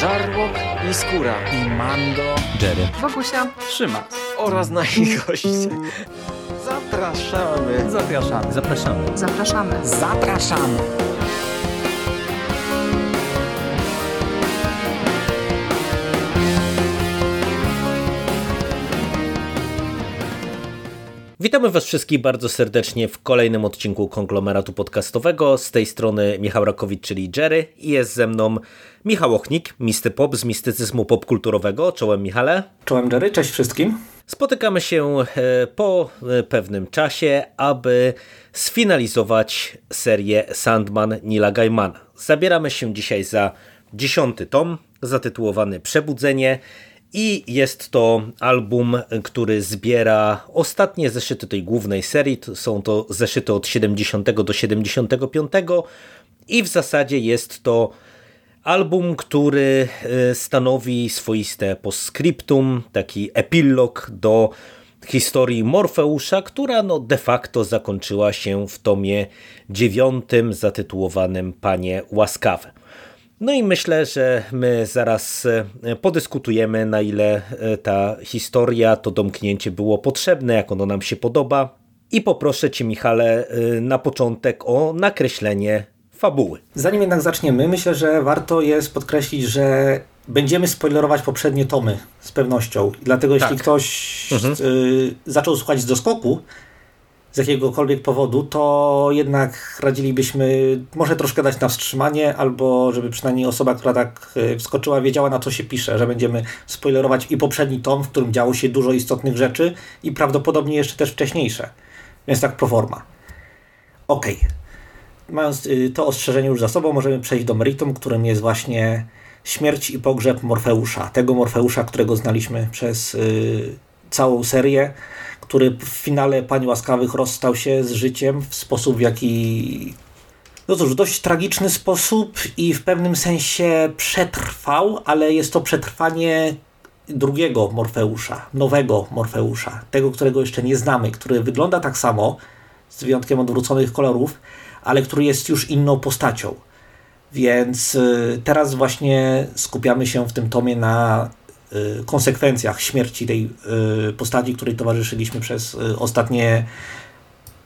Żarłok i Skóra i Mando, Jerry, Wokusia, Szymas oraz nasi goście. Zapraszamy. Zapraszamy. zapraszamy. zapraszamy. Zapraszamy. Witamy Was wszystkich bardzo serdecznie w kolejnym odcinku konglomeratu podcastowego. Z tej strony Michał Rakowicz, czyli Jerry, i jest ze mną Michał Ochnik, Misty Pop z mistycyzmu popkulturowego. Czołem Michale. Czołem Jerry, cześć wszystkim. Spotykamy się e, po e, pewnym czasie, aby sfinalizować serię Sandman Nila Gaimana. Zabieramy się dzisiaj za dziesiąty tom, zatytułowany Przebudzenie i jest to album, który zbiera ostatnie zeszyty tej głównej serii. Są to zeszyty od 70 do 75 i w zasadzie jest to album, który e, stanowi swoiste postscriptum, taki epilog do historii Morfeusza, która no de facto zakończyła się w tomie dziewiątym zatytułowanym Panie Łaskawe. No i myślę, że my zaraz e, podyskutujemy, na ile e, ta historia, to domknięcie było potrzebne, jak ono nam się podoba. I poproszę Cię, Michale, e, na początek o nakreślenie fabuły. Zanim jednak zaczniemy, myślę, że warto jest podkreślić, że będziemy spoilerować poprzednie tomy z pewnością. Dlatego jeśli Tak. ktoś y, zaczął słuchać z doskoku z jakiegokolwiek powodu, to jednak radzilibyśmy może troszkę dać na wstrzymanie, albo żeby przynajmniej osoba, która tak y, wskoczyła, wiedziała na co się pisze, że będziemy spoilerować i poprzedni tom, w którym działo się dużo istotnych rzeczy i prawdopodobnie jeszcze też wcześniejsze. Więc tak pro forma. Okej. Mając y, to ostrzeżenie już za sobą, możemy przejść do meritum, którym jest właśnie śmierć i pogrzeb Morfeusza. Tego Morfeusza, którego znaliśmy przez y, całą serię, który w finale Pani Łaskawych rozstał się z życiem w sposób, w jaki no cóż, dość tragiczny sposób i w pewnym sensie przetrwał, ale jest to przetrwanie drugiego Morfeusza, nowego Morfeusza, tego, którego jeszcze nie znamy, który wygląda tak samo, z wyjątkiem odwróconych kolorów, ale który jest już inną postacią. Więc y, teraz właśnie skupiamy się w tym tomie na konsekwencjach śmierci tej y, postaci, której towarzyszyliśmy przez y, ostatnie,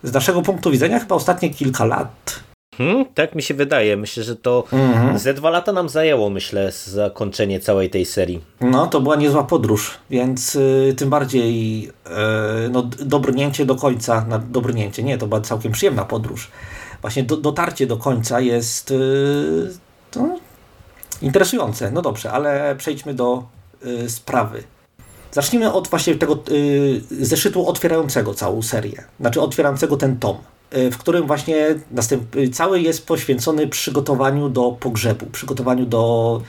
z naszego punktu widzenia, chyba ostatnie kilka lat. Hmm, tak mi się wydaje. Myślę, że to ze dwa lata nam zajęło, myślę, zakończenie całej tej serii. No, to była niezła podróż, więc y, tym bardziej y, no, dobrnięcie do końca, na, dobrnięcie, nie, to była całkiem przyjemna podróż. Właśnie do, dotarcie do końca jest y, to interesujące. No dobrze, ale przejdźmy do y, sprawy. Zacznijmy od właśnie tego y, zeszytu otwierającego całą serię, znaczy otwierającego ten tom, y, w którym właśnie następ, y, cały jest poświęcony przygotowaniu do pogrzebu, przygotowaniu do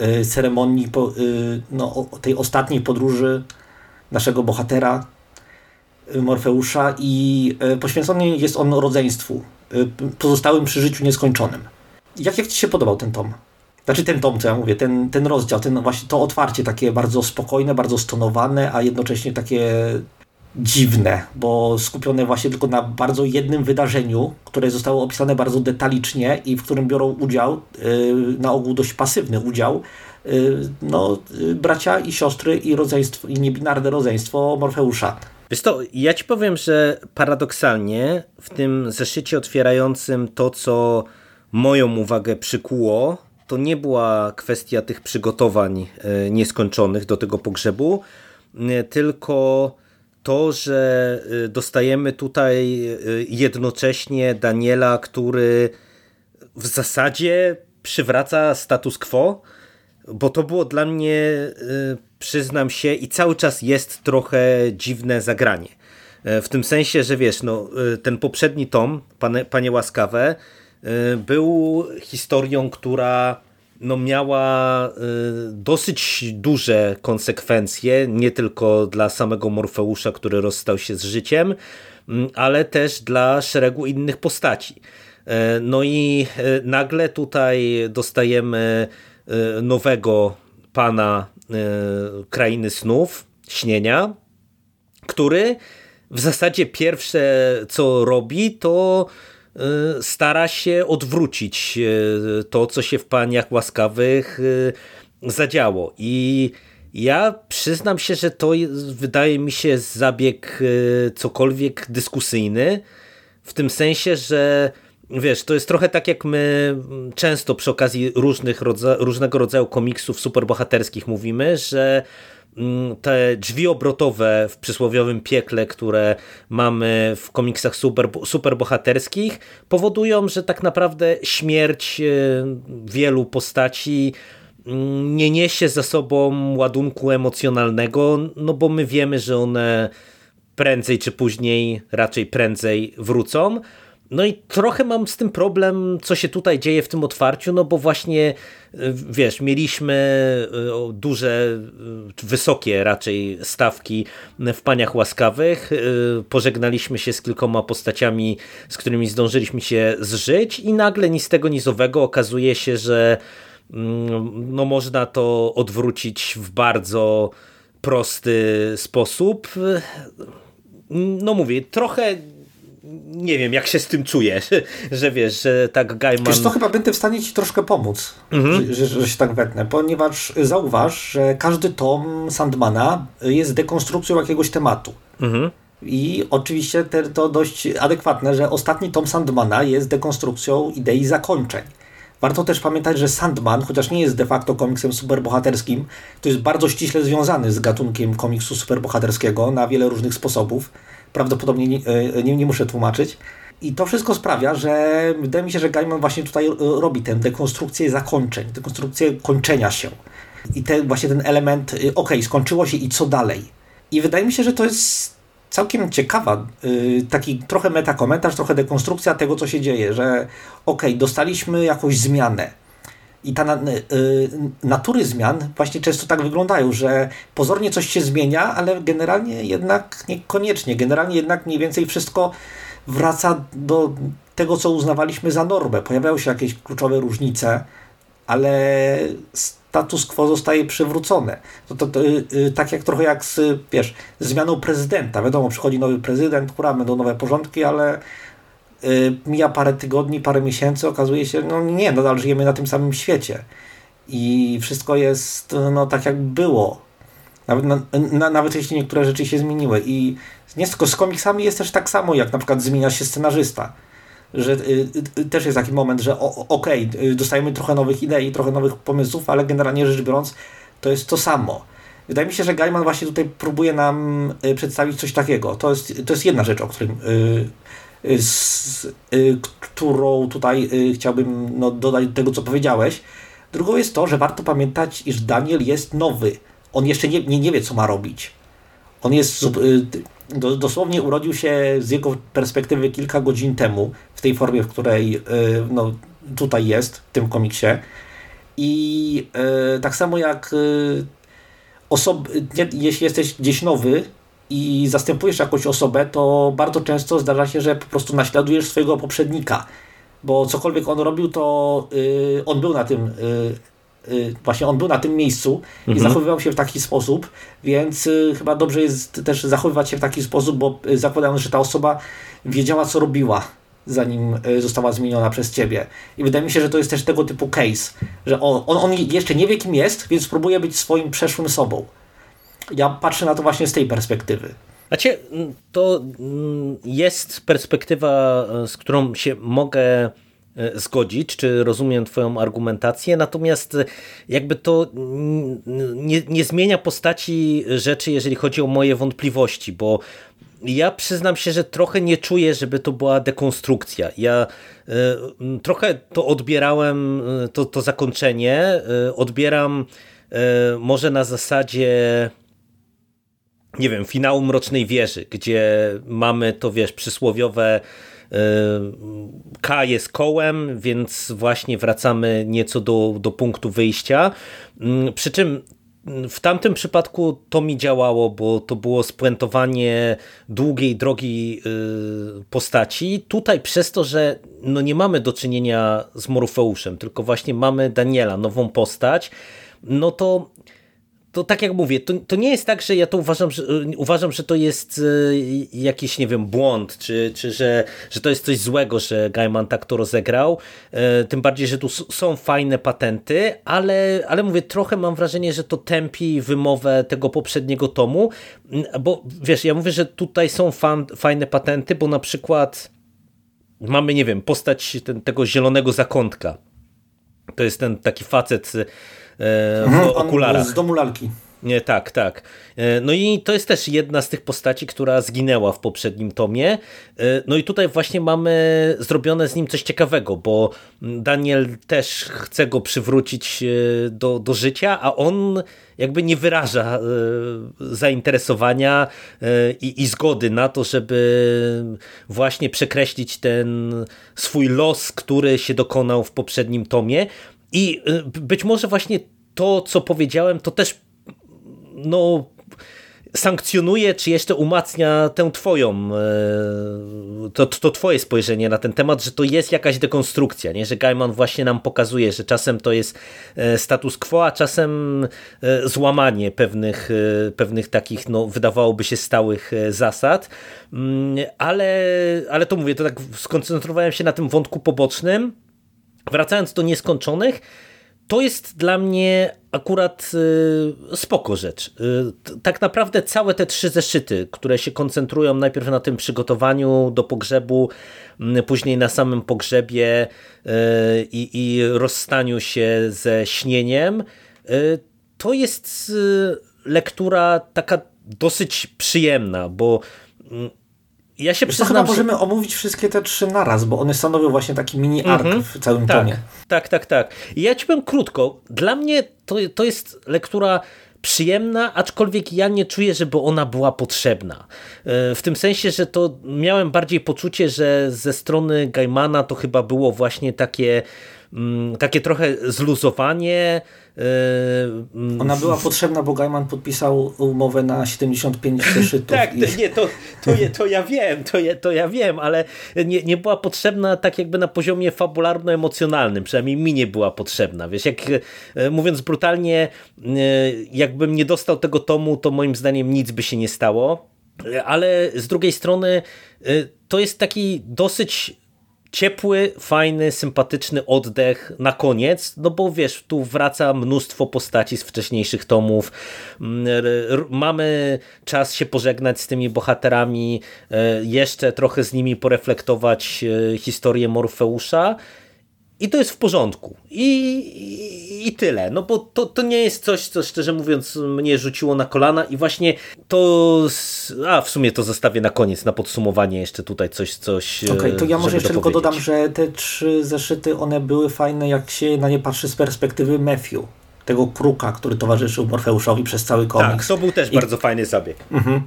y, ceremonii y, no, tej ostatniej podróży naszego bohatera y, Morfeusza i y, poświęcony jest on rodzeństwu, y, pozostałym przy życiu nieskończonym. Jak, jak Ci się podobał ten tom? Znaczy ten tom, co ja mówię, ten, ten rozdział, ten właśnie to otwarcie takie bardzo spokojne, bardzo stonowane, a jednocześnie takie dziwne, bo skupione właśnie tylko na bardzo jednym wydarzeniu, które zostało opisane bardzo detalicznie i w którym biorą udział, yy, na ogół dość pasywny udział, yy, no, yy, bracia i siostry i rodzeństwo, i niebinarne rodzeństwo Morfeusza. Wiesz to, ja ci powiem, że paradoksalnie w tym zeszycie otwierającym to, co moją uwagę przykuło, to nie była kwestia tych przygotowań e, nieskończonych do tego pogrzebu, e, tylko to, że e, dostajemy tutaj jednocześnie Daniela, który w zasadzie przywraca status quo, bo to było dla mnie, przyznam się, i cały czas jest trochę dziwne zagranie. W tym sensie, że wiesz, no, ten poprzedni tom, Panie, Panie Łaskawe, był historią, która no, miała y, dosyć duże konsekwencje, nie tylko dla samego Morfeusza, który rozstał się z życiem, ale też dla szeregu innych postaci. E, No i e, nagle tutaj dostajemy e, nowego pana e, krainy snów, śnienia, który w zasadzie pierwsze co robi, to e, stara się odwrócić e, to, co się w paniach łaskawych e, zadziało. I ja przyznam się, że to wydaje mi się zabieg cokolwiek dyskusyjny, w tym sensie, że wiesz, to jest trochę tak jak my często przy okazji różnych rodza różnego rodzaju komiksów superbohaterskich mówimy, że mm, te drzwi obrotowe w przysłowiowym piekle, które mamy w komiksach super, superbohaterskich, powodują, że tak naprawdę śmierć e, wielu postaci mm, nie niesie za sobą ładunku emocjonalnego, no bo my wiemy, że one prędzej czy później, raczej prędzej wrócą. No i trochę mam z tym problem, co się tutaj dzieje w tym otwarciu, no bo właśnie, y, wiesz, mieliśmy y, duże, y, wysokie raczej stawki w Paniach Łaskawych, pożegnaliśmy się z kilkoma postaciami, z którymi zdążyliśmy się zżyć i nagle ni z tego, ni z owego okazuje się, że mm, no można to odwrócić w bardzo prosty sposób. No mówię, trochę nie wiem, jak się z tym czujesz, że wiesz, że tak Gaiman... Wiesz to chyba będę w stanie ci troszkę pomóc, mhm. że, że, że, się tak wetnę, ponieważ zauważ, że każdy tom Sandmana jest dekonstrukcją jakiegoś tematu. Mhm. I oczywiście te, to dość adekwatne, że ostatni tom Sandmana jest dekonstrukcją idei zakończeń. Warto też pamiętać, że Sandman, chociaż nie jest de facto komiksem superbohaterskim, to jest bardzo ściśle związany z gatunkiem komiksu superbohaterskiego na wiele różnych sposobów prawdopodobnie nie, e, nie, nie muszę tłumaczyć. I to wszystko sprawia, że wydaje mi się, że Gaiman właśnie tutaj e, robi tę dekonstrukcję zakończeń, dekonstrukcję kończenia się. I ten, właśnie ten element, e, ok, skończyło się i co dalej. I wydaje mi się, że to jest całkiem ciekawa, taki trochę metakomentarz, trochę dekonstrukcja tego, co się dzieje, że ok, dostaliśmy jakąś zmianę i ta y, natury zmian właśnie często tak wyglądają, że pozornie coś się zmienia, ale generalnie jednak niekoniecznie. Generalnie jednak mniej więcej wszystko wraca do tego, co uznawaliśmy za normę. Pojawiają się jakieś kluczowe różnice, ale status quo zostaje przywrócone. To, to, to yy, tak jak trochę jak z, wiesz, zmianą prezydenta. Wiadomo, przychodzi nowy prezydent, która będą nowe porządki, ale Y, mija parę tygodni, parę miesięcy, okazuje się, no nie, nadal żyjemy na tym samym świecie. I wszystko jest no, tak, jak było. Nawet, na, na, nawet jeśli niektóre rzeczy się zmieniły. I nie tylko z komiksami jest też tak samo, jak na przykład zmienia się scenarzysta. Że y, y, też jest taki moment, że okej, okay, dostajemy trochę nowych idei, trochę nowych pomysłów, ale generalnie rzecz biorąc, to jest to samo. Wydaje mi się, że Gaiman właśnie tutaj próbuje nam przedstawić coś takiego. To jest, to jest jedna rzecz, o której z, y, którą tutaj y, chciałbym no, dodać do tego, co powiedziałeś. Drugą jest to, że warto pamiętać, iż Daniel jest nowy. On jeszcze nie, nie, nie wie, co ma robić. On jest y, dosłownie urodził się z jego perspektywy kilka godzin temu, w tej formie, w której no, tutaj jest, w tym komiksie. I tak samo jak osoby, jeśli jesteś gdzieś nowy, i zastępujesz jakąś osobę, to bardzo często zdarza się, że po prostu naśladujesz swojego poprzednika, bo cokolwiek on robił, to yy, on był na tym yy, yy, właśnie on był na tym miejscu mhm. i zachowywał się w taki sposób, więc y, chyba dobrze jest też zachowywać się w taki sposób, bo y, zakładając, że ta osoba wiedziała, co robiła zanim została zmieniona przez ciebie. I wydaje mi się, że to jest też tego typu case, że on, on, on jeszcze nie wie, kim jest, więc próbuje być swoim przeszłym sobą ja patrzę na to właśnie z tej perspektywy. Znaczy, to mm, jest perspektywa, e, z którą się mogę e, zgodzić, czy rozumiem Twoją argumentację, natomiast e, jakby to nie, nie zmienia postaci rzeczy, jeżeli chodzi o moje wątpliwości, bo ja przyznam się, że trochę nie czuję, żeby to była dekonstrukcja. Ja trochę to odbierałem, to, to zakończenie, odbieram może na zasadzie nie wiem, finału Mrocznej Wieży, gdzie mamy to, wiesz, przysłowiowe y, K jest kołem, więc właśnie wracamy nieco do, do punktu wyjścia. Mm, przy czym w tamtym przypadku to mi działało, bo to było spuentowanie długiej drogi y, postaci. Tutaj przez to, że no nie mamy do czynienia z Morfeuszem, tylko właśnie mamy Daniela, nową postać, no to to tak jak mówię, to, to nie jest tak, że ja to uważam, że, uważam, że to jest e, jakiś, nie wiem, błąd, czy, czy że, że to jest coś złego, że Gaiman tak to rozegrał. E, tym bardziej, że tu są fajne patenty, ale, ale mówię, trochę mam wrażenie, że to tępi wymowę tego poprzedniego tomu, bo wiesz, ja mówię, że tutaj są fan, fajne patenty, bo na przykład mamy, nie wiem, postać ten, tego zielonego zakątka. To jest ten taki facet w mhm, okularach. Z domu lalki. Nie, tak, tak. E, no i to jest też jedna z tych postaci, która zginęła w poprzednim tomie. E, no i tutaj właśnie mamy zrobione z nim coś ciekawego, bo Daniel też chce go przywrócić do, do życia, a on jakby nie wyraża zainteresowania i, i zgody na to, żeby właśnie przekreślić ten swój los, który się dokonał w poprzednim tomie. I y, być może właśnie to, co powiedziałem, to też no, sankcjonuje, czy jeszcze umacnia tę twoją, e, to, to twoje spojrzenie na ten temat, że to jest jakaś dekonstrukcja, nie? że Gaiman właśnie nam pokazuje, że czasem to jest e, status quo, a czasem e, złamanie pewnych, pewnych takich, no, wydawałoby się stałych zasad, mm, ale, ale to mówię, to tak skoncentrowałem się na tym wątku pobocznym, wracając do nieskończonych, to jest dla mnie akurat y, spoko rzecz. Y, tak naprawdę całe te trzy zeszyty, które się koncentrują najpierw na tym przygotowaniu do pogrzebu, y, później na samym pogrzebie y, i rozstaniu się ze śnieniem, to jest lektura taka dosyć przyjemna, bo mm, ja się przyznam, chyba możemy omówić wszystkie te trzy naraz, bo one stanowią właśnie taki mini ark mm -hmm. w całym tak, tomie. Tak, tak, tak. Ja ci powiem krótko. Dla mnie to, to jest lektura przyjemna, aczkolwiek ja nie czuję, żeby ona była potrzebna. E, w tym sensie, że to miałem bardziej poczucie, że ze strony Gaimana to chyba było właśnie takie takie trochę zluzowanie. E, mm, Ona była potrzebna, bo Gaiman podpisał umowę na 75 zeszytów. tak, i... nie, to, to, to ja wiem, to ja, to ja wiem, ale nie, nie była potrzebna tak jakby na poziomie fabularno-emocjonalnym, przynajmniej mi nie była potrzebna. Wiesz, jak e, mówiąc brutalnie, e, jakbym nie dostał tego tomu, to moim zdaniem nic by się nie stało, ale z drugiej strony to jest taki dosyć ciepły, fajny, sympatyczny oddech na koniec, no bo wiesz, tu wraca mnóstwo postaci z wcześniejszych tomów, mm, mamy czas się pożegnać z tymi bohaterami, e, jeszcze trochę z nimi poreflektować e, historię Morfeusza i to jest w porządku. I, i, I, tyle. No bo to, to nie jest coś, co szczerze mówiąc mnie rzuciło na kolana i właśnie to... A, w sumie to zostawię na koniec, na podsumowanie jeszcze tutaj coś, coś Okej, okay, to ja może jeszcze tylko dodam, że te trzy zeszyty, one były fajne, jak się na nie patrzy z perspektywy Matthew. Tego kruka, który towarzyszył Morfeuszowi przez cały komiks. Tak, to był też I... bardzo fajny zabieg. Mhm.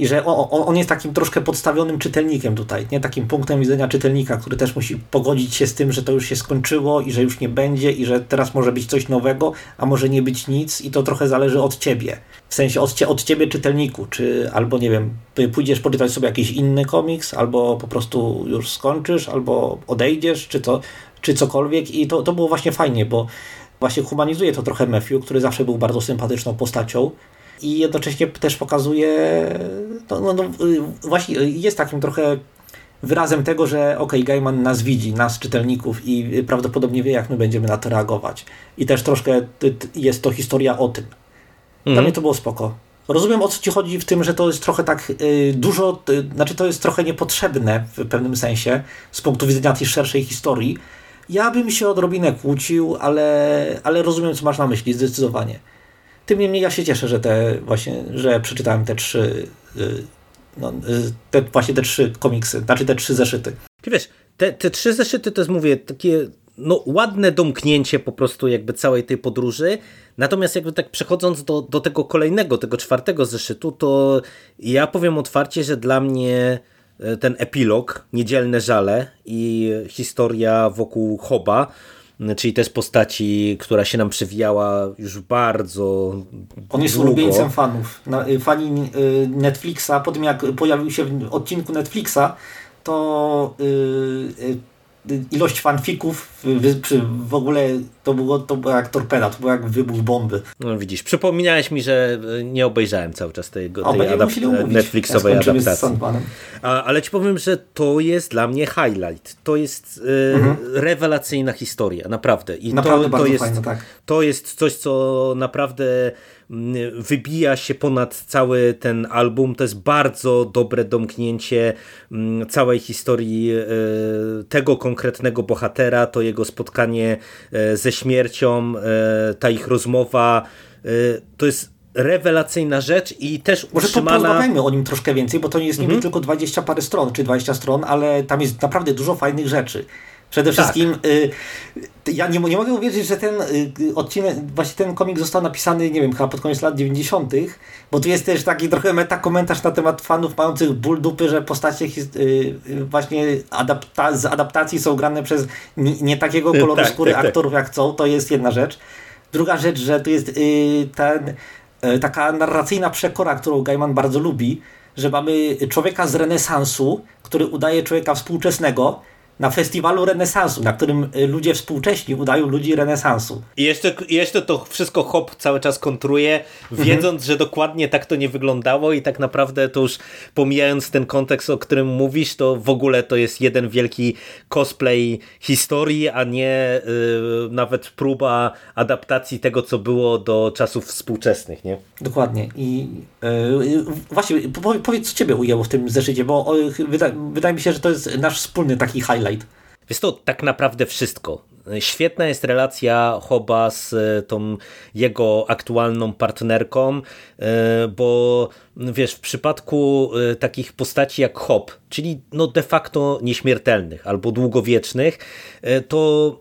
I że on, on, jest takim troszkę podstawionym czytelnikiem tutaj, nie? Takim punktem widzenia czytelnika, który też musi pogodzić się z tym, że to już się skończyło i że już nie będzie i że teraz może być coś nowego, a może nie być nic i to trochę zależy od ciebie. W sensie od, od ciebie czytelniku, czy albo nie wiem, pójdziesz poczytać sobie jakiś inny komiks, albo po prostu już skończysz, albo odejdziesz, czy, to, czy cokolwiek. I to, to było właśnie fajnie, bo właśnie humanizuje to trochę Matthew, który zawsze był bardzo sympatyczną postacią, i jednocześnie też pokazuje, no, no, no, właśnie jest takim trochę wyrazem tego, że ok, Gaiman nas widzi, nas czytelników i prawdopodobnie wie, jak my będziemy na to reagować. I też troszkę jest to historia o tym. Dla mhm. mnie to było spoko. Rozumiem o co ci chodzi w tym, że to jest trochę tak y, dużo, y, znaczy to jest trochę niepotrzebne w pewnym sensie z punktu widzenia tej szerszej historii. Ja bym się odrobinę kłócił, ale, ale rozumiem co masz na myśli zdecydowanie. Tym niemniej ja się cieszę, że te właśnie, że przeczytałem te trzy y, no, y, te, właśnie te trzy komiksy, znaczy te trzy zeszyty. Ty wiesz, te, te trzy zeszyty to jest, mówię, takie no, ładne domknięcie po prostu jakby całej tej podróży. Natomiast jakby tak przechodząc do, do tego kolejnego, tego czwartego zeszytu, to ja powiem otwarcie, że dla mnie e, ten epilog, Niedzielne Żale i historia wokół Hoba, czyli też postaci, która się nam przewijała już bardzo On jest długo. ulubieńcem fanów. Y, fani y, Netflixa, po tym jak pojawił się w odcinku Netflixa, to yy, ilość fanfików w, w ogóle to było, to było jak torpeda, to było jak wybuch bomby. No widzisz, przypomniałeś mi, że e, nie obejrzałem cały czas tego, tej adap- Netflixowej adaptacji. A, ale ci powiem, że to jest dla mnie highlight. To jest e, mhm. rewelacyjna historia, naprawdę. I naprawdę to, to jest, fajne, tak. to jest coś, co naprawdę wybija się ponad cały ten album. To jest bardzo dobre domknięcie całej historii e, tego konkretnego bohatera, to jego spotkanie e, ze śmiercią, e, ta ich rozmowa. To jest rewelacyjna rzecz i też Może utrzymana... porozmawiajmy o nim troszkę więcej, bo to nie jest niby mhm. tylko 20 parę stron, czy 20 stron, ale tam jest naprawdę dużo fajnych rzeczy. Przede tak. wszystkim y, ja nie, nie mogę uwierzyć, że ten y, odcinek, właśnie ten komik został napisany, nie wiem, chyba pod koniec lat 90., bo tu jest też taki trochę metakomentarz na temat fanów mających ból dupy, że postacie y, właśnie adapta z adaptacji są grane przez nie, nie takiego koloru tak, skóry tak, tak. aktorów jak chcą, to jest jedna rzecz. Druga rzecz, że tu jest y, ten, y, taka narracyjna przekora, którą Gaiman bardzo lubi, że mamy człowieka z renesansu, który udaje człowieka współczesnego, na festiwalu renesansu, na którym y, ludzie współcześni udają ludzi renesansu. I jeszcze, jeszcze to wszystko Hop cały czas kontruje, wiedząc, mhm. że dokładnie tak to nie wyglądało i tak naprawdę to już pomijając ten kontekst, o którym mówisz, to w ogóle to jest jeden wielki cosplay historii, a nie y, nawet próba adaptacji tego, co było do czasów współczesnych, nie? Dokładnie. I y, właśnie powiedz, co ciebie ujęło w tym zeszycie, bo o, wyda, wydaje mi się, że to jest nasz wspólny taki highlight Twilight. Jest to tak naprawdę wszystko. Świetna jest relacja Hoba z e, tą jego aktualną partnerką, e, bo wiesz, w przypadku e, takich postaci jak Hob, czyli no de facto nieśmiertelnych albo długowiecznych, to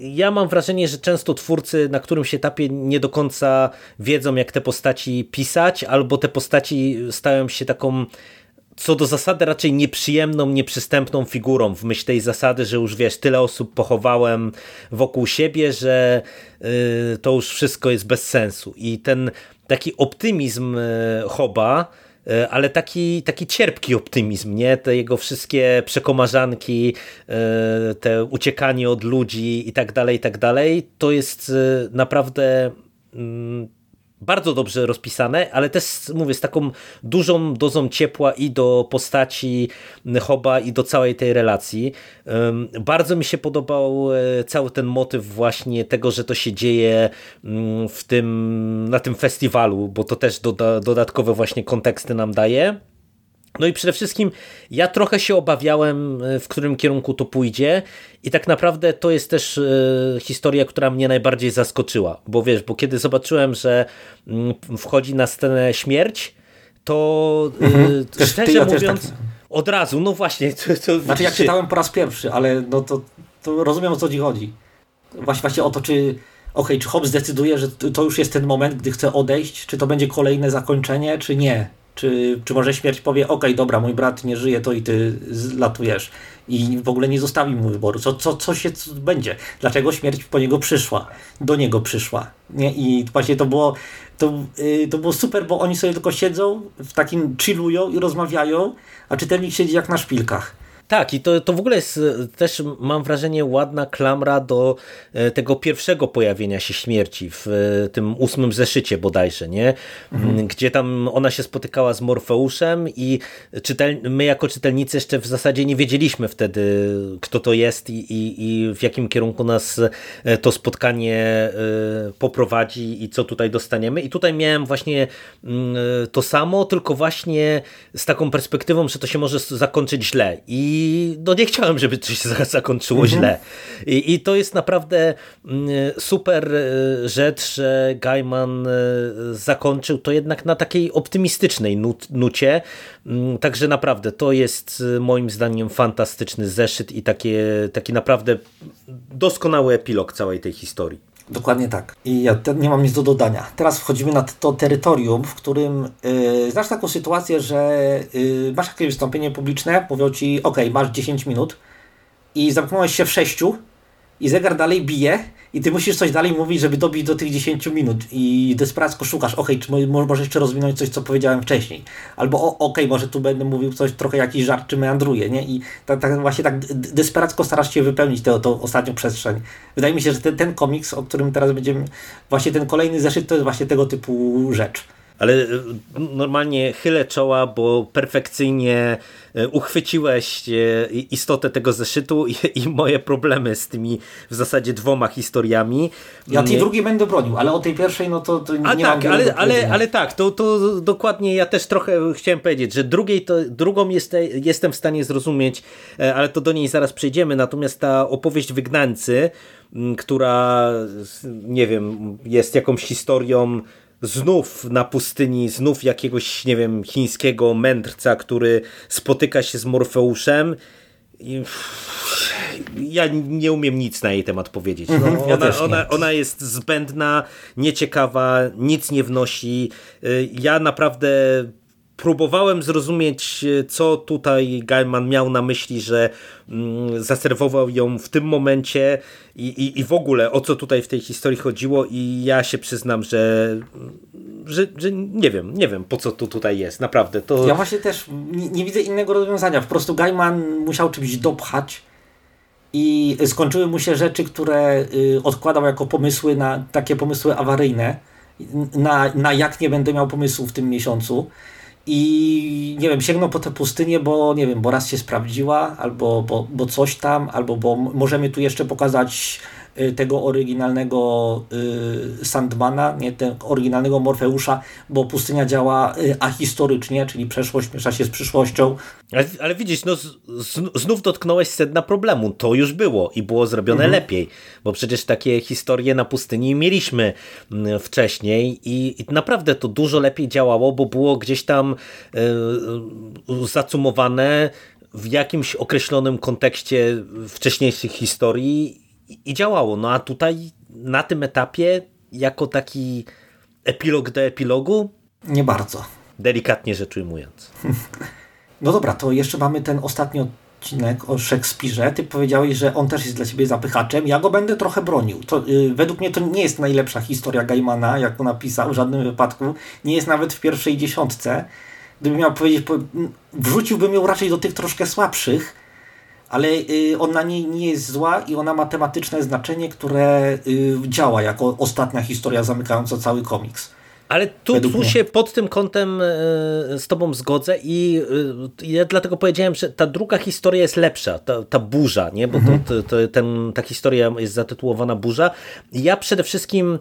ja mam wrażenie, że często twórcy na którymś etapie nie do końca wiedzą, jak te postaci pisać, albo te postaci stają się taką co do zasady raczej nieprzyjemną, nieprzystępną figurą w myśl tej zasady, że już wiesz, tyle osób pochowałem wokół siebie, że yy, to już wszystko jest bez sensu. I ten taki optymizm yy, Hoba, yy, ale taki, taki cierpki optymizm, nie? Te jego wszystkie przekomarzanki, yy, te uciekanie od ludzi i tak dalej, i tak dalej, to jest naprawdę mm, bardzo dobrze rozpisane, ale też mówię z taką dużą dozą ciepła i do postaci Hoba i do całej tej relacji. Bardzo mi się podobał e, cały ten motyw właśnie tego, że to się dzieje mm, w tym, na tym festiwalu, bo to też doda, dodatkowe właśnie konteksty nam daje. No i przede wszystkim ja trochę się obawiałem, e, w którym kierunku to pójdzie i tak naprawdę to jest też e, historia, która mnie najbardziej zaskoczyła, bo wiesz, bo kiedy zobaczyłem, że mm, wchodzi na scenę śmierć, to e, mhm. szczerze ja mówiąc tak... od razu, no właśnie. To, to, znaczy ja czytałem po raz pierwszy, ale no to, to rozumiem o co ci chodzi. Właśnie, właśnie o to, czy okej, czy Hobbes zdecyduje, że to już jest ten moment, gdy chce odejść, czy to będzie kolejne zakończenie, czy nie. Czy, czy może śmierć powie, ok, dobra, mój brat nie żyje, to i ty zlatujesz i w ogóle nie zostawi mu wyboru. Co, co, co się co będzie? Dlaczego śmierć po niego przyszła? Do niego przyszła. Nie? I właśnie to było, to, yy, to było super, bo oni sobie tylko siedzą, w takim chillują i rozmawiają, a czytelnik siedzi jak na szpilkach. Tak, i to, to w ogóle jest e, też, mam wrażenie, ładna klamra do e, tego pierwszego pojawienia się śmierci w e, tym ósmym zeszycie bodajże, nie? Mhm. Mm, gdzie tam ona się spotykała z Morfeuszem i czytel, my jako czytelnicy jeszcze w zasadzie nie wiedzieliśmy wtedy, kto to jest i, i, i w jakim kierunku nas to spotkanie poprowadzi i co tutaj dostaniemy. I tutaj miałem właśnie mm, to samo, tylko właśnie z taką perspektywą, że to się może zakończyć źle. I i no nie chciałem, żeby coś się zakończyło mhm. źle. I, I, to jest naprawdę mm, super e, rzecz, że Gaiman e, zakończył to jednak na takiej optymistycznej nut, nucie. Mm, także naprawdę to jest e, moim zdaniem fantastyczny zeszyt i takie, taki naprawdę doskonały epilog całej tej historii. Dokładnie tak. I ja nie mam nic do dodania. Teraz wchodzimy na to terytorium, w którym yy, znasz taką sytuację, że yy, masz jakieś wystąpienie publiczne, mówią ci, ok, masz 10 minut i zamknąłeś się w 6 i zegar dalej bije i ty musisz coś dalej mówić, żeby dobić do tych 10 minut i desperacko szukasz, okej, okay, czy może jeszcze rozwinąć coś, co powiedziałem wcześniej, albo okej, okay, może tu będę mówił coś, trochę jakiś żart, czy meandruje, nie? I tak, tak właśnie tak desperacko starasz się wypełnić tę ostatnią przestrzeń. Wydaje mi się, że ten, ten komiks, o którym teraz będziemy, właśnie ten kolejny zeszyt, to jest właśnie tego typu rzecz ale e, normalnie chylę czoła, bo perfekcyjnie e, uchwyciłeś e, istotę tego zeszytu i, i moje problemy z tymi w zasadzie dwoma historiami. Ja tej drugiej będę bronił, ale o tej pierwszej no to, to A nie tak, mam ale, ale, ale tak, to, to dokładnie ja też trochę chciałem powiedzieć, że drugiej to, drugą jest, jestem w stanie zrozumieć, ale to do niej zaraz przejdziemy, natomiast ta opowieść Wygnańcy, która nie wiem, jest jakąś historią znów na pustyni, znów jakiegoś, nie wiem, chińskiego mędrca, który spotyka się z Morfeuszem i ja nie umiem nic na jej temat powiedzieć. No, mhm, ja ona, ona, ona jest zbędna, nieciekawa, nic nie wnosi. Y, ja naprawdę próbowałem zrozumieć, co tutaj Gaiman miał na myśli, że mm, zaserwował ją w tym momencie i, i, i w ogóle o co tutaj w tej historii chodziło i ja się przyznam, że, że, że nie wiem, nie wiem po co to tutaj jest, naprawdę. To... Ja właśnie też nie, nie widzę innego rozwiązania, po prostu Gaiman musiał czymś dopchać i skończyły mu się rzeczy, które y, odkładał jako pomysły na takie pomysły awaryjne, na, na jak nie będę miał pomysłu w tym miesiącu i nie wiem, sięgnął po tę pustynię, bo nie wiem, bo raz się sprawdziła, albo bo, bo coś tam, albo bo możemy tu jeszcze pokazać tego oryginalnego y, Sandmana, nie tego oryginalnego Morfeusza, bo pustynia działa y, ahistorycznie, czyli przeszłość miesza się z przyszłością. Ale, ale widzisz, no, z, znów dotknąłeś sedna problemu. To już było i było zrobione mhm. lepiej, bo przecież takie historie na pustyni mieliśmy mm, wcześniej i, i naprawdę to dużo lepiej działało, bo było gdzieś tam y, zacumowane w jakimś określonym kontekście wcześniejszych historii i działało. No a tutaj na tym etapie jako taki epilog do epilogu? Nie bardzo. Delikatnie rzecz ujmując. No dobra, to jeszcze mamy ten ostatni odcinek o Szekspirze. Ty powiedziałeś, że on też jest dla ciebie zapychaczem. Ja go będę trochę bronił. To, yy, według mnie to nie jest najlepsza historia Gaimana, jaką napisał w żadnym wypadku. Nie jest nawet w pierwszej dziesiątce. Gdybym miał powiedzieć, wrzuciłbym ją raczej do tych troszkę słabszych, ale y, ona nie, nie jest zła i ona ma tematyczne znaczenie, które y, działa jako ostatnia historia zamykająca cały komiks. Ale tu, tu się pod tym kątem y, z tobą zgodzę i ja dlatego powiedziałem, że ta druga historia jest lepsza, ta, ta burza, nie? bo mhm. to, to, ten, ta historia jest zatytułowana burza. Ja przede wszystkim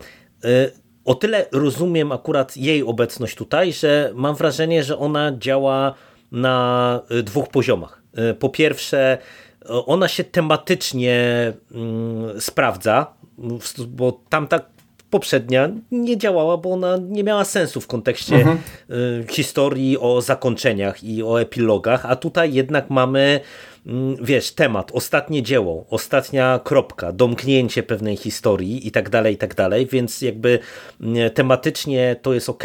o tyle rozumiem akurat jej obecność tutaj, że mam wrażenie, że ona działa na dwóch poziomach. E, po pierwsze, ona się tematycznie mm, sprawdza, bo tamta poprzednia nie działała, bo ona nie miała sensu w kontekście mhm. E, historii o zakończeniach i o epilogach, a tutaj jednak mamy mm, wiesz, temat, ostatnie dzieło, ostatnia kropka, domknięcie pewnej historii i tak dalej, i tak dalej, więc jakby mm, tematycznie to jest ok.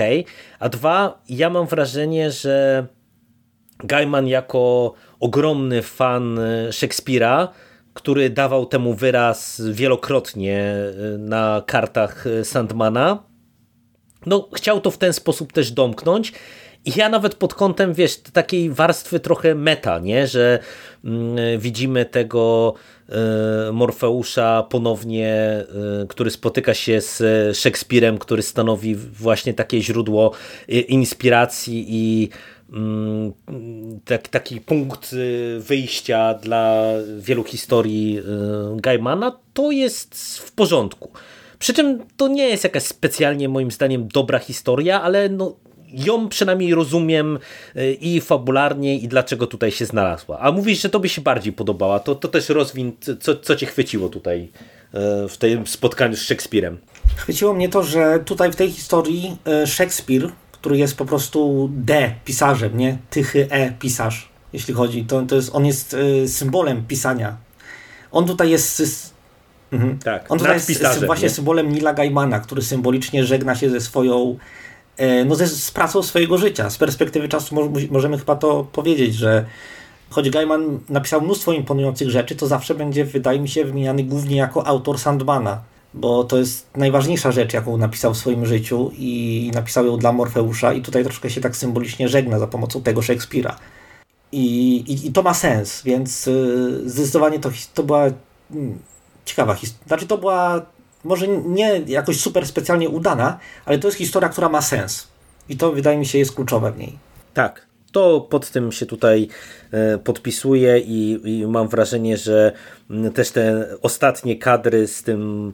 A dwa, ja mam wrażenie, że Gaiman jako ogromny fan e, Szekspira, który dawał temu wyraz wielokrotnie e, na kartach e, Sandmana, no, chciał to w ten sposób też domknąć. I ja nawet pod kątem, wiesz, takiej warstwy trochę meta, nie? że mm, widzimy tego Morfeusza ponownie, który spotyka się z Szekspirem, który stanowi właśnie takie źródło inspiracji i tak, taki punkt y, wyjścia dla wielu historii y, Gaimana, to jest w porządku. Przy czym to nie jest jakaś specjalnie moim zdaniem dobra historia, ale no, ją przynajmniej rozumiem y, i fabularnie i dlaczego tutaj się znalazła. A mówisz, że to by się bardziej podobała, to, to też rozwin, co, co cię chwyciło tutaj w tym spotkaniu z Szekspirem. Chwyciło mnie to, że tutaj w tej historii Szekspir który jest po prostu D pisarzem, nie? Tychy E pisarz, jeśli chodzi. To, to jest, on jest y, symbolem pisania. On tutaj jest. Mhm. Tak, on tutaj jest właśnie nie? symbolem Nila Gaimana, który symbolicznie żegna się ze swoją. E, no, ze, z pracą swojego życia. Z perspektywy czasu mo, możemy chyba to powiedzieć, że choć Gaiman napisał mnóstwo imponujących rzeczy, to zawsze będzie, wydaje mi się, wymieniany głównie jako autor Sandmana bo to jest najważniejsza rzecz, jaką napisał w swoim życiu i napisał ją dla Morfeusza i tutaj troszkę się tak symbolicznie żegna za pomocą tego Szekspira. I, i, i to ma sens, więc y, zdecydowanie to, to była mm, ciekawa historia. Znaczy to była może nie jakoś super specjalnie udana, ale to jest historia, która ma sens. I to wydaje mi się jest kluczowe w niej. Tak, to pod tym się tutaj e, podpisuję i, i, mam wrażenie, że też te ostatnie kadry z tym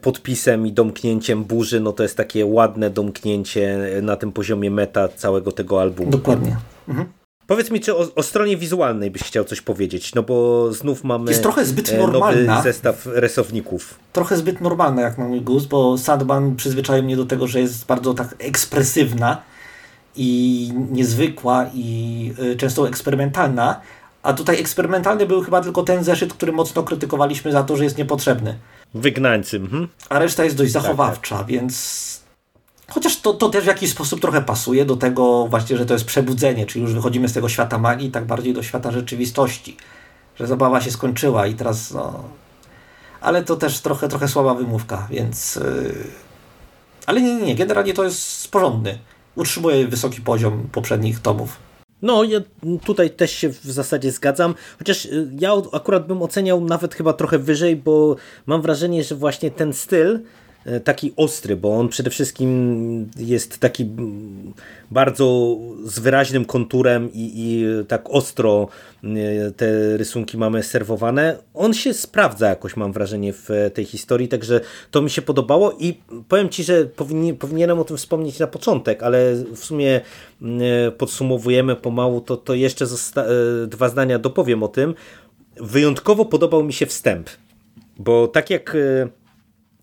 podpisem i domknięciem burzy, no to jest takie ładne domknięcie na tym poziomie meta całego tego albumu. Dokładnie. Mhm. Powiedz mi, czy o, o, stronie wizualnej byś chciał coś powiedzieć? No bo znów mamy jest trochę zbyt normalna. nowy zestaw rysowników. Trochę zbyt normalna jak na mój gust, bo Sandman przyzwyczaił mnie do tego, że jest bardzo tak ekspresywna i niezwykła i często eksperymentalna, a tutaj eksperymentalny był chyba tylko ten zeszyt, który mocno krytykowaliśmy za to, że jest niepotrzebny. Wygnańcy. Mhm. A reszta jest dość zachowawcza, tak, tak. więc Chociaż to, to też w jakiś sposób trochę pasuje do tego właśnie, że to jest przebudzenie, czyli już wychodzimy z tego świata magii tak bardziej do świata rzeczywistości. Że zabawa się skończyła i teraz no... Ale to też trochę, trochę słaba wymówka, więc... Yy... Ale nie, nie, nie, generalnie to jest porządny. Utrzymuje wysoki poziom poprzednich tomów. No, ja tutaj też się w zasadzie zgadzam, chociaż y, ja akurat bym oceniał nawet chyba trochę wyżej, bo mam wrażenie, że właśnie ten styl taki ostry, bo on przede wszystkim jest taki bardzo z wyraźnym konturem i, i, tak ostro e, te rysunki mamy serwowane. On się sprawdza jakoś, mam wrażenie, w tej historii, także to mi się podobało i powiem Ci, że powinien, powinienem o tym wspomnieć na początek, ale w sumie e, podsumowujemy pomału, to, to jeszcze dwa zdania dopowiem o tym. Wyjątkowo podobał mi się wstęp, bo tak jak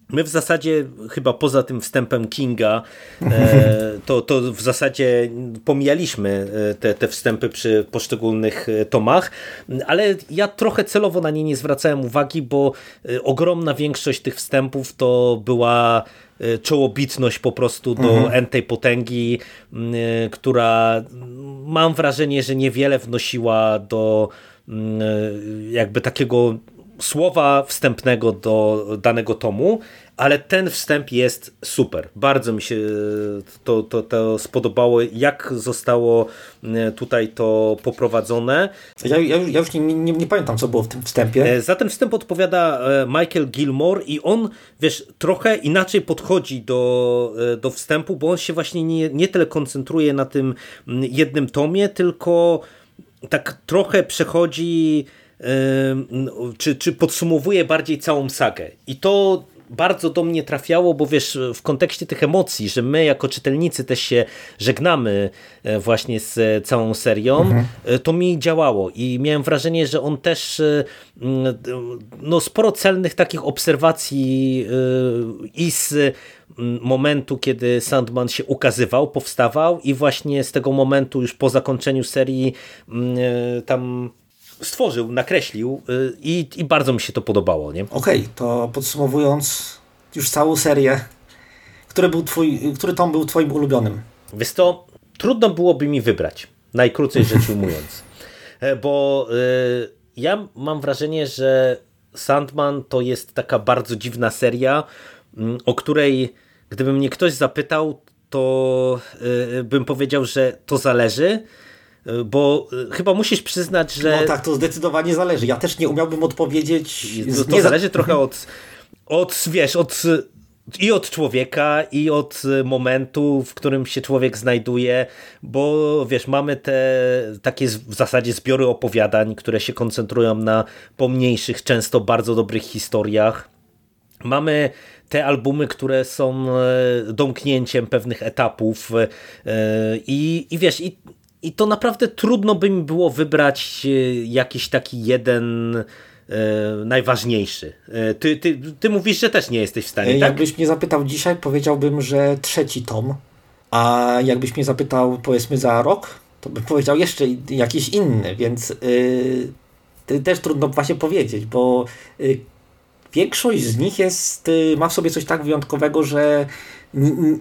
My w zasadzie, chyba poza tym wstępem Kinga, e, to, to w zasadzie pomijaliśmy e, te, te wstępy przy poszczególnych e, tomach, ale ja trochę celowo na nie nie zwracałem uwagi, bo ogromna większość tych wstępów to była czołobitność po prostu do mhm. entej potęgi, która mam wrażenie, że niewiele wnosiła do jakby takiego słowa wstępnego do danego tomu, ale ten wstęp jest super. Bardzo mi się to, to, to spodobało, jak zostało e, tutaj to poprowadzone. Ja, ja, ja już nie, nie, nie, pamiętam, co było w tym wstępie. E, za ten wstęp odpowiada e, Michael Gilmore i on, wiesz, trochę inaczej podchodzi do, do wstępu, bo on się właśnie nie, nie tyle koncentruje na tym jednym tomie, tylko tak trochę przechodzi czy, czy podsumowuje bardziej całą sagę. I to bardzo do mnie trafiało, bo wiesz, w kontekście tych emocji, że my jako czytelnicy też się żegnamy e, właśnie z całą serią, mhm. E, to mi działało i miałem wrażenie, że on też e, no, sporo celnych takich obserwacji i z momentu, kiedy Sandman się ukazywał, powstawał i właśnie z tego momentu już po zakończeniu serii tam stworzył, nakreślił y, i, i bardzo mi się to podobało. Okej, okay, to podsumowując już całą serię, który, był twój, który tom był twoim ulubionym? Wiesz to, trudno byłoby mi wybrać, najkrócej rzecz ujmując, e, bo y, ja mam wrażenie, że Sandman to jest taka bardzo dziwna seria, mm, o której gdyby mnie ktoś zapytał, to y, bym powiedział, że to zależy, bo e, chyba musisz przyznać, że... No tak, to zdecydowanie zależy. Ja też nie umiałbym odpowiedzieć... To, to nie zależy trochę od, od, wiesz, od i od człowieka, i od momentu, w którym się człowiek znajduje, bo wiesz, mamy te takie w zasadzie zbiory opowiadań, które się koncentrują na pomniejszych, często bardzo dobrych historiach. Mamy te albumy, które są e, domknięciem pewnych etapów e, i, i wiesz, i i to naprawdę trudno by mi było wybrać e, jakiś taki jeden e, najważniejszy. E, ty, ty, ty mówisz, że też nie jesteś w stanie, tak? Jakbyś mnie zapytał dzisiaj, powiedziałbym, że trzeci tom, a jakbyś mnie zapytał powiedzmy za rok, to bym powiedział jeszcze jakiś inny, więc yy, też trudno właśnie powiedzieć, bo yy, większość z nich jest, ma w sobie coś tak wyjątkowego, że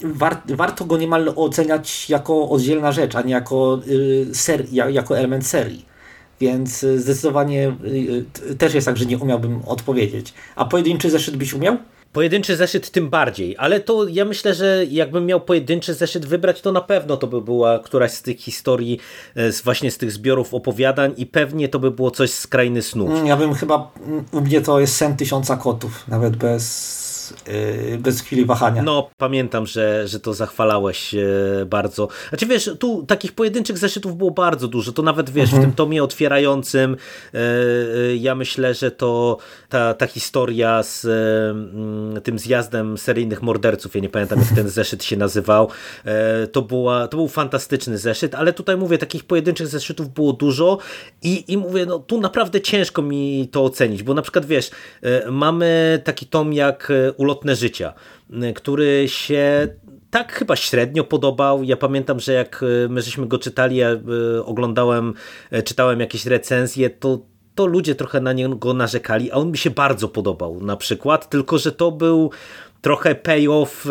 war, warto go niemal oceniać jako oddzielna rzecz, a nie jako, y, ser, jako element serii. Więc y, zdecydowanie y, też jest tak, że nie umiałbym odpowiedzieć. A pojedynczy zeszyt byś umiał? Pojedynczy zeszyt tym bardziej, ale to ja myślę, że jakbym miał pojedynczy zeszyt wybrać, to na pewno to by była któraś z tych historii, z właśnie z tych zbiorów opowiadań i pewnie to by było coś z krainy snów. Mm, ja bym chyba, mm, u mnie to jest sen tysiąca kotów, nawet bez Y, bez chwili wahania. No, pamiętam, że, że to zachwalałeś e, bardzo. Znaczy wiesz, tu takich pojedynczych zeszytów było bardzo dużo, to nawet wiesz, mhm. w tym tomie otwierającym e, ja myślę, że to ta, ta historia z mm, tym zjazdem seryjnych morderców, ja nie pamiętam jak ten zeszyt się nazywał, to, była, to był fantastyczny zeszyt, ale tutaj mówię, takich pojedynczych zeszytów było dużo i, i mówię, no tu naprawdę ciężko mi to ocenić, bo na przykład wiesz, mamy taki tom jak Ulotne Życia, który się tak chyba średnio podobał. Ja pamiętam, że jak e, my żeśmy go czytali, ja e, oglądałem, czytałem jakieś recenzje, to to ludzie trochę na niego narzekali, a on mi się bardzo podobał na przykład, tylko że to był trochę payoff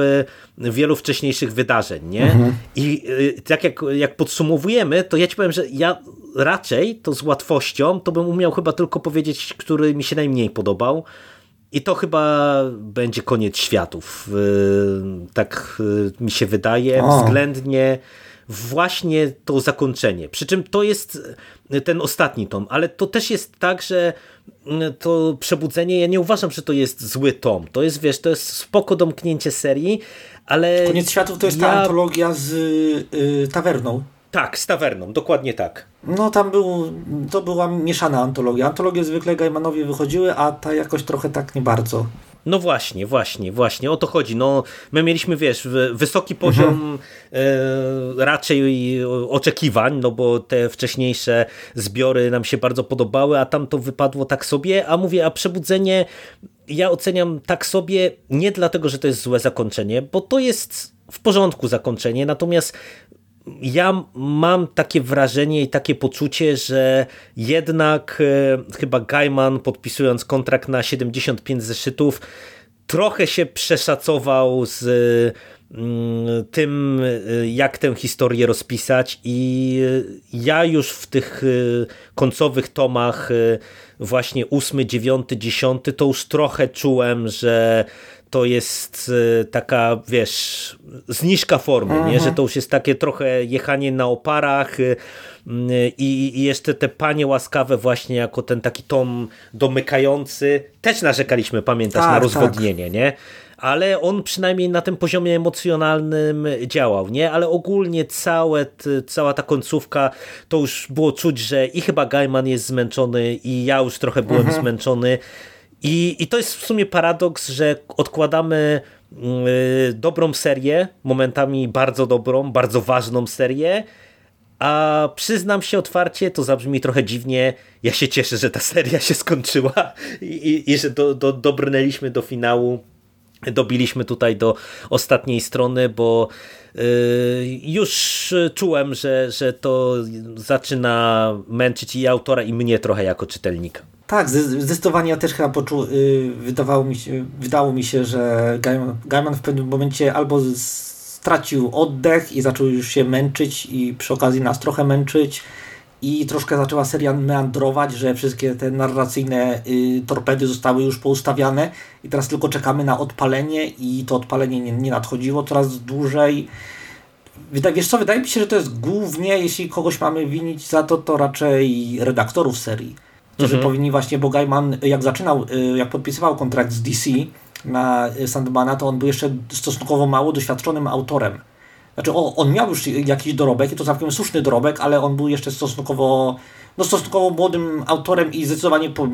wielu wcześniejszych wydarzeń, nie? Mhm. I tak jak, jak podsumowujemy, to ja ci powiem, że ja raczej to z łatwością, to bym umiał chyba tylko powiedzieć, który mi się najmniej podobał, i to chyba będzie koniec światów. Y, tak y, mi się wydaje, o. względnie właśnie to zakończenie. Przy czym to jest ten ostatni tom, ale to też jest tak, że y, to przebudzenie, ja nie uważam, że to jest zły tom. To jest, wiesz, to jest spoko domknięcie serii, ale... Koniec światów to jest ja... ta antologia z y, tawerną. Tak, z tawerną, dokładnie tak. No tam był, to była mieszana antologia. Antologie zwykle Gaimanowi wychodziły, a ta jakoś trochę tak nie bardzo. No właśnie, właśnie, właśnie, o to chodzi. No, my mieliśmy, wiesz, wysoki poziom mhm. e, raczej oczekiwań, no bo te wcześniejsze zbiory nam się bardzo podobały, a tam to wypadło tak sobie, a mówię, a Przebudzenie ja oceniam tak sobie nie dlatego, że to jest złe zakończenie, bo to jest w porządku zakończenie, natomiast ja mam takie wrażenie i takie poczucie, że jednak e, chyba Gaiman podpisując kontrakt na 75 zeszytów trochę się przeszacował z mm, tym, e, jak tę historię rozpisać i ja już w tych e, końcowych tomach właśnie 8, 9, 10 to już trochę czułem, że to jest e, taka, wiesz, zniżka formy, nie? że mhm. to już jest takie trochę jechanie na oparach e, i, i jeszcze te panie łaskawe właśnie jako ten taki tom domykający, też narzekaliśmy, pamiętasz, tak, na rozwodnienie, tak. nie? ale on przynajmniej na tym poziomie emocjonalnym działał, nie? Ale ogólnie całe, cała ta końcówka, to już było czuć, że i chyba Gaiman jest zmęczony i ja już trochę byłem mhm. zmęczony i, I to jest w sumie paradoks, że odkładamy yy, dobrą serię, momentami bardzo dobrą, bardzo ważną serię, a przyznam się otwarcie, to zabrzmi trochę dziwnie. Ja się cieszę, że ta seria się skończyła i, i, i że do, do, dobrnęliśmy do finału. Dobiliśmy tutaj do ostatniej strony, bo yy, już czułem, że, że to zaczyna męczyć i autora, i mnie trochę jako czytelnika. Tak, zdecydowanie ja też chyba poczu, y, wydawało, mi się, wydało mi się, że Gaiman w pewnym momencie albo stracił oddech i zaczął już się męczyć i przy okazji nas trochę męczyć i troszkę zaczęła seria meandrować, że wszystkie te narracyjne y, torpedy zostały już poustawiane i teraz tylko czekamy na odpalenie i to odpalenie nie, nie nadchodziło coraz dłużej. Wydaje, wiesz co, wydaje mi się, że to jest głównie, jeśli kogoś mamy winić za to, to raczej redaktorów serii którzy mhm. powinni właśnie, bo Gaiman jak zaczynał, y, jak podpisywał kontrakt z DC na Sandmana, to on był jeszcze stosunkowo mało doświadczonym autorem. Znaczy on, on miał już jakiś dorobek i to całkiem słuszny dorobek, ale on był jeszcze stosunkowo, no stosunkowo młodym autorem i zdecydowanie po,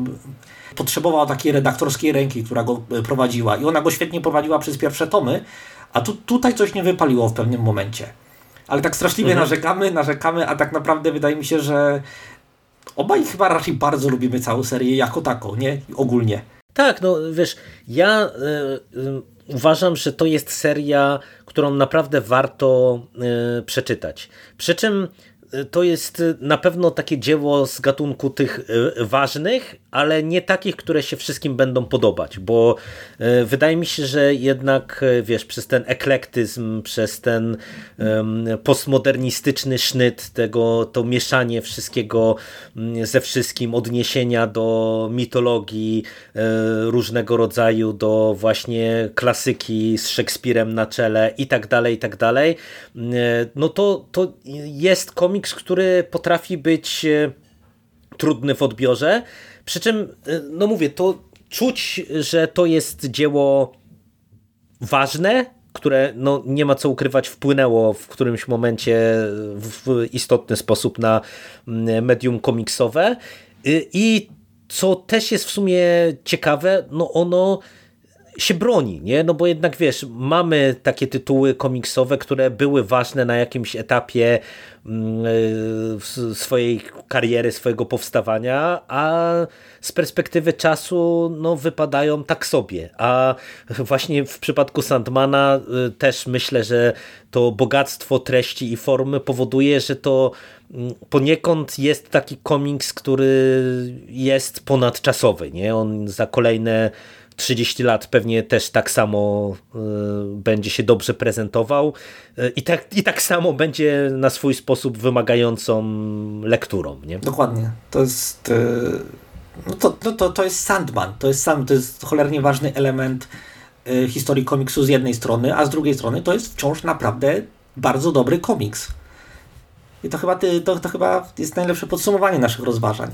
potrzebował takiej redaktorskiej ręki, która go y, prowadziła. I ona go świetnie prowadziła przez pierwsze tomy, a tu, tutaj coś nie wypaliło w pewnym momencie. Ale tak straszliwie mhm. narzekamy, narzekamy, a tak naprawdę wydaje mi się, że obaj chyba raczej bardzo lubimy całą serię jako taką, nie? Ogólnie. Tak, no wiesz, ja y, y, uważam, że to jest seria, którą naprawdę warto y, przeczytać. Przy czym to jest na pewno takie dzieło z gatunku tych e, ważnych, ale nie takich, które się wszystkim będą podobać, bo e, wydaje mi się, że jednak, wiesz, przez ten eklektyzm, przez ten postmodernistyczny sznyt, tego, to mieszanie wszystkiego mm, ze wszystkim, odniesienia do mitologii różnego rodzaju, do właśnie klasyki z Szekspirem na czele i tak dalej, i tak dalej, no to, to jest komiks, który potrafi być e, trudny w odbiorze. Przy czym, e, no mówię, to czuć, że to jest dzieło ważne, które no, nie ma co ukrywać, wpłynęło w którymś momencie w istotny sposób na medium komiksowe. I co też jest w sumie ciekawe, no ono się broni, nie? No bo jednak wiesz, mamy takie tytuły komiksowe, które były ważne na jakimś etapie mm, e, swojej kariery, swojego powstawania, a z perspektywy czasu no, wypadają tak sobie. A właśnie w przypadku Sandmana e, też myślę, że to bogactwo treści i formy powoduje, że to mm, poniekąd jest taki komiks, który jest ponadczasowy, nie? On za kolejne 30 lat pewnie też tak samo y, będzie się dobrze prezentował y, i tak, i tak samo będzie na swój sposób wymagającą lekturą. Nie? Dokładnie. To jest, y, no to, no to, to jest Sandman. To jest, sam, to jest cholernie ważny element historii komiksu z jednej strony, a z drugiej strony to jest wciąż naprawdę bardzo dobry komiks. I to chyba, to, to chyba jest najlepsze podsumowanie naszych rozważań.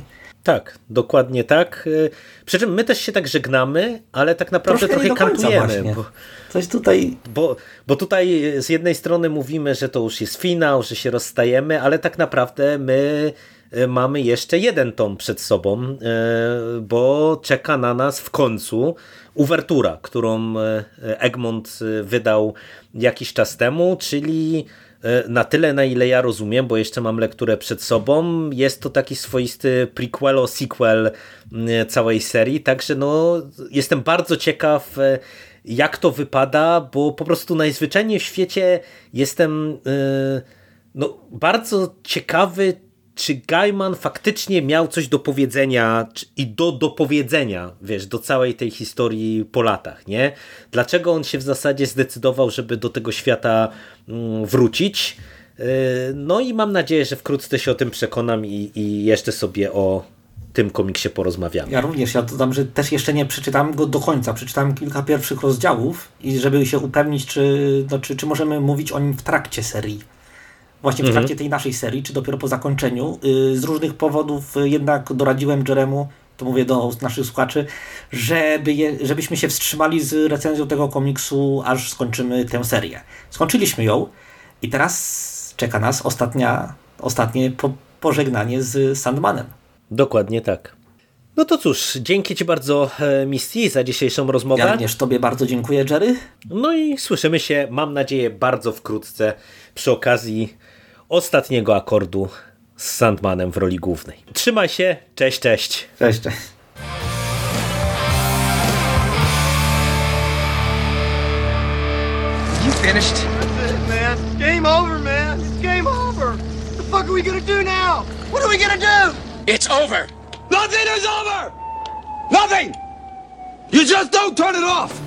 Tak, dokładnie tak. Y, przy czym my też się tak żegnamy, ale tak naprawdę trochę kantujemy. Bo, Coś tutaj. Bo, bo tutaj z jednej strony mówimy, że to już jest finał, że się rozstajemy, ale tak naprawdę my y, mamy jeszcze jeden tom przed sobą, y, bo czeka na nas w końcu uwertura, którą Egmont wydał jakiś czas temu, czyli na tyle, na ile ja rozumiem, bo jeszcze mam lekturę przed sobą, jest to taki swoisty prequelo sequel całej serii, także no jestem bardzo ciekaw e, jak to wypada, bo po prostu najzwyczajniej w świecie jestem e, no, bardzo ciekawy, czy Gaiman faktycznie miał coś do powiedzenia i do dopowiedzenia, wiesz, do całej tej historii po latach, nie? Dlaczego on się w zasadzie zdecydował, żeby do tego świata mm, wrócić? Y, no i mam nadzieję, że wkrótce się o tym przekonam i, i jeszcze sobie o tym komiksie porozmawiamy. Ja również, ja dodam, że też jeszcze nie przeczytałem go do końca. Przeczytałem kilka pierwszych rozdziałów i żeby się upewnić, czy, no, czy, czy możemy mówić o nim w trakcie serii właśnie w mhm. trakcie tej naszej serii, czy dopiero po zakończeniu. Y, z różnych powodów jednak doradziłem Jeremu, to mówię do naszych słuchaczy, żeby je, żebyśmy się wstrzymali z recenzją tego komiksu, aż skończymy tę serię. Skończyliśmy ją i teraz czeka nas ostatnia, ostatnie po, pożegnanie z Sandmanem. Dokładnie tak. No to cóż, dzięki Ci bardzo e, Misty za dzisiejszą rozmowę. Ja również Tobie bardzo dziękuję Jerry. No i słyszymy się, mam nadzieję, bardzo wkrótce przy okazji ostatniego akordu z Sandmanem w roli głównej. Trzymaj się, cześć, cześć. Cześć, cześć. You finished? That's it, man. Game over, man. It's game over. What the fuck are we gonna do now? What are we gonna do? It's over. Nothing is over! Nothing! You just don't turn it off!